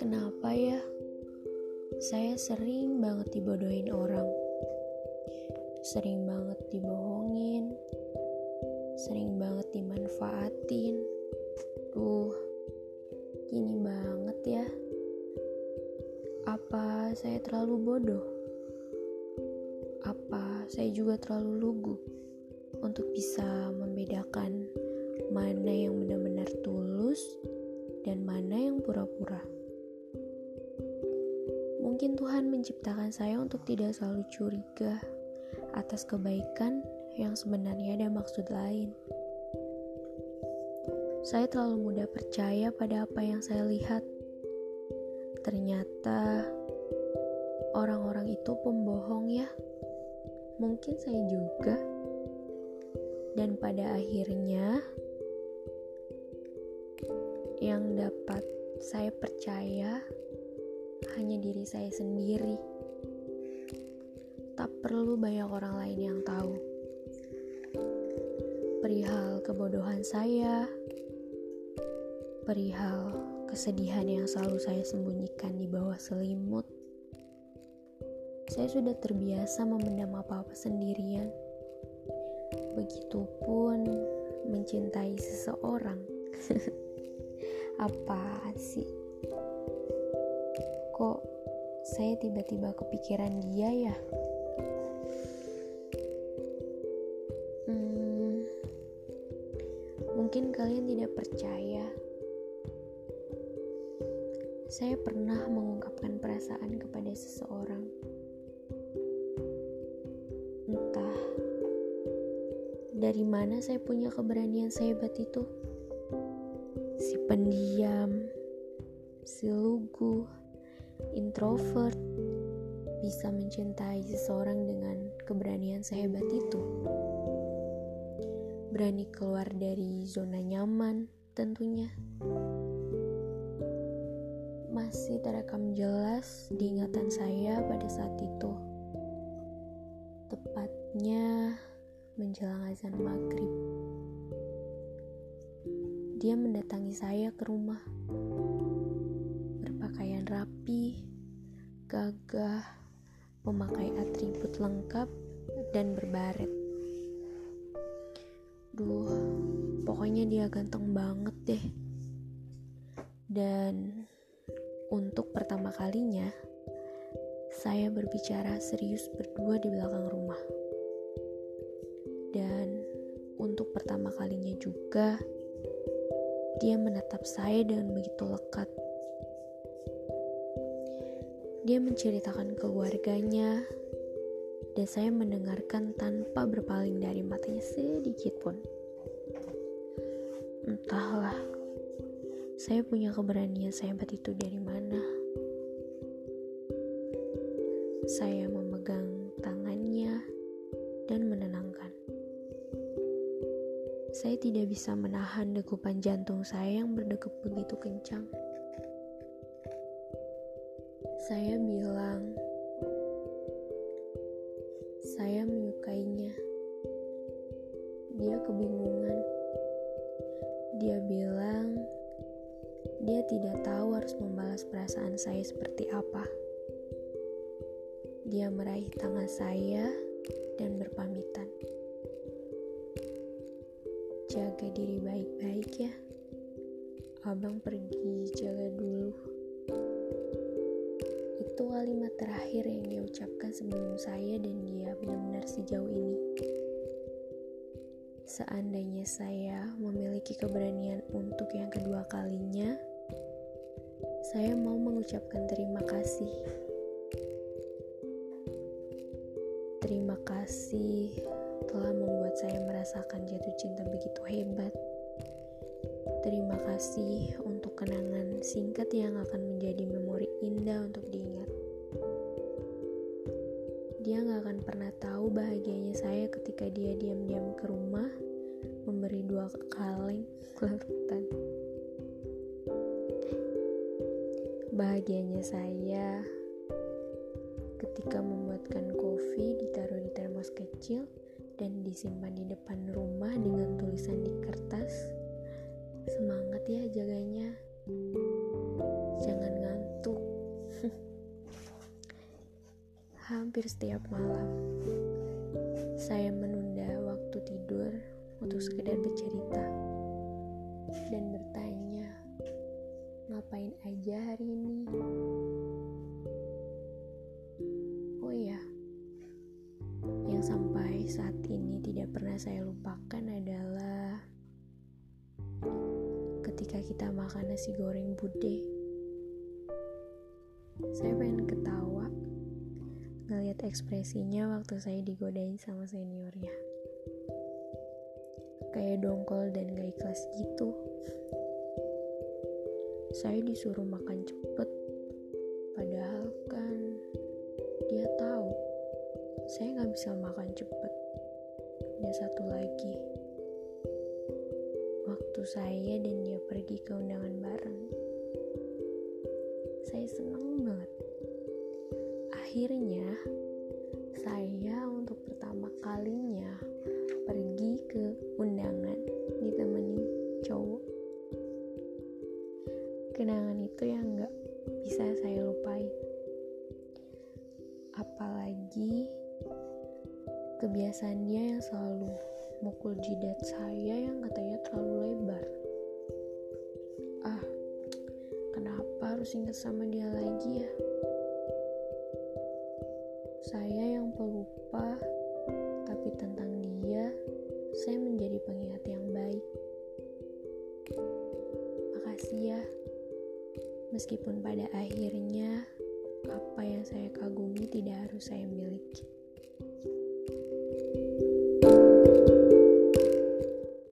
Kenapa ya? Saya sering banget dibodohin orang. Sering banget dibohongin. Sering banget dimanfaatin. Duh, gini banget ya. Apa saya terlalu bodoh? Apa saya juga terlalu lugu untuk bisa membedakan mana yang benar-benar tulus dan mana yang pura-pura? Mungkin Tuhan menciptakan saya untuk tidak selalu curiga atas kebaikan yang sebenarnya ada maksud lain. Saya terlalu mudah percaya pada apa yang saya lihat. Ternyata orang-orang itu pembohong ya. Mungkin saya juga. Dan pada akhirnya yang dapat saya percaya hanya diri saya sendiri. Tak perlu banyak orang lain yang tahu. Perihal kebodohan saya, perihal kesedihan yang selalu saya sembunyikan di bawah selimut. Saya sudah terbiasa memendam apa-apa sendirian. Begitupun mencintai seseorang. apa sih? kok saya tiba-tiba kepikiran dia ya? Hmm, mungkin kalian tidak percaya. Saya pernah mengungkapkan perasaan kepada seseorang. Dari mana saya punya keberanian sehebat itu. Si pendiam, si lugu, introvert bisa mencintai seseorang dengan keberanian sehebat itu. Berani keluar dari zona nyaman, tentunya. Masih terekam jelas di ingatan saya pada saat itu. Tepatnya menjelang azan maghrib. Dia mendatangi saya ke rumah berpakaian rapi, gagah, memakai atribut lengkap, dan berbaret. Duh, pokoknya dia ganteng banget deh. Dan untuk pertama kalinya, saya berbicara serius berdua di belakang rumah. Kalinya juga, dia menatap saya dengan begitu lekat dia menceritakan keluarganya, dan saya mendengarkan tanpa berpaling dari matanya sedikit pun. Entahlah, saya punya keberanian sehebat itu dari mana. Saya memegang Saya tidak bisa menahan degupan jantung saya yang berdegup begitu kencang. Saya bilang, saya menyukainya. Dia kebingungan. Dia bilang, dia tidak tahu harus membalas perasaan saya seperti apa. Dia meraih tangan saya dan berpamitan. Jaga diri baik-baik ya. Abang pergi jaga dulu itu kalimat terakhir yang dia ucapkan sebelum saya dan dia benar-benar sejauh ini. Seandainya saya memiliki keberanian untuk yang kedua kalinya, saya mau mengucapkan terima kasih. Merasakan jatuh cinta begitu hebat. Terima kasih untuk kenangan singkat yang akan menjadi memori indah untuk diingat. Dia gak akan pernah tahu bahagianya saya ketika dia diam-diam ke rumah memberi dua kaleng larutan. Bahagianya saya ketika membuatkan kopi ditaruh di termos kecil dan disimpan di depan rumah dengan tulisan di kertas. Semangat ya jaganya. Jangan ngantuk. Hampir setiap malam saya menunda waktu tidur untuk sekedar bercerita dan bertanya, ngapain aja hari ini? Sampai saat ini tidak pernah saya lupakan adalah ketika kita makan nasi goreng bude. Saya pengen ketawa ngeliat ekspresinya waktu saya digodain sama seniornya kayak dongkol dan gak ikhlas gitu. Saya disuruh makan cepet saya gak bisa makan cepet. Dan satu lagi. Waktu saya dan dia pergi ke undangan bareng saya seneng banget. Akhirnya saya untuk pertama kalinya pergi ke undangan ditemenin cowok. Kenangan itu yang gak bisa saya lupain. Apalagi kebiasaan dia yang selalu mukul jidat saya yang katanya terlalu lebar ah kenapa harus ingat sama dia lagi ya saya yang pelupa, tapi tentang dia, saya menjadi pengingat yang baik. Makasih ya, meskipun pada akhirnya apa yang saya kagumi tidak harus saya miliki.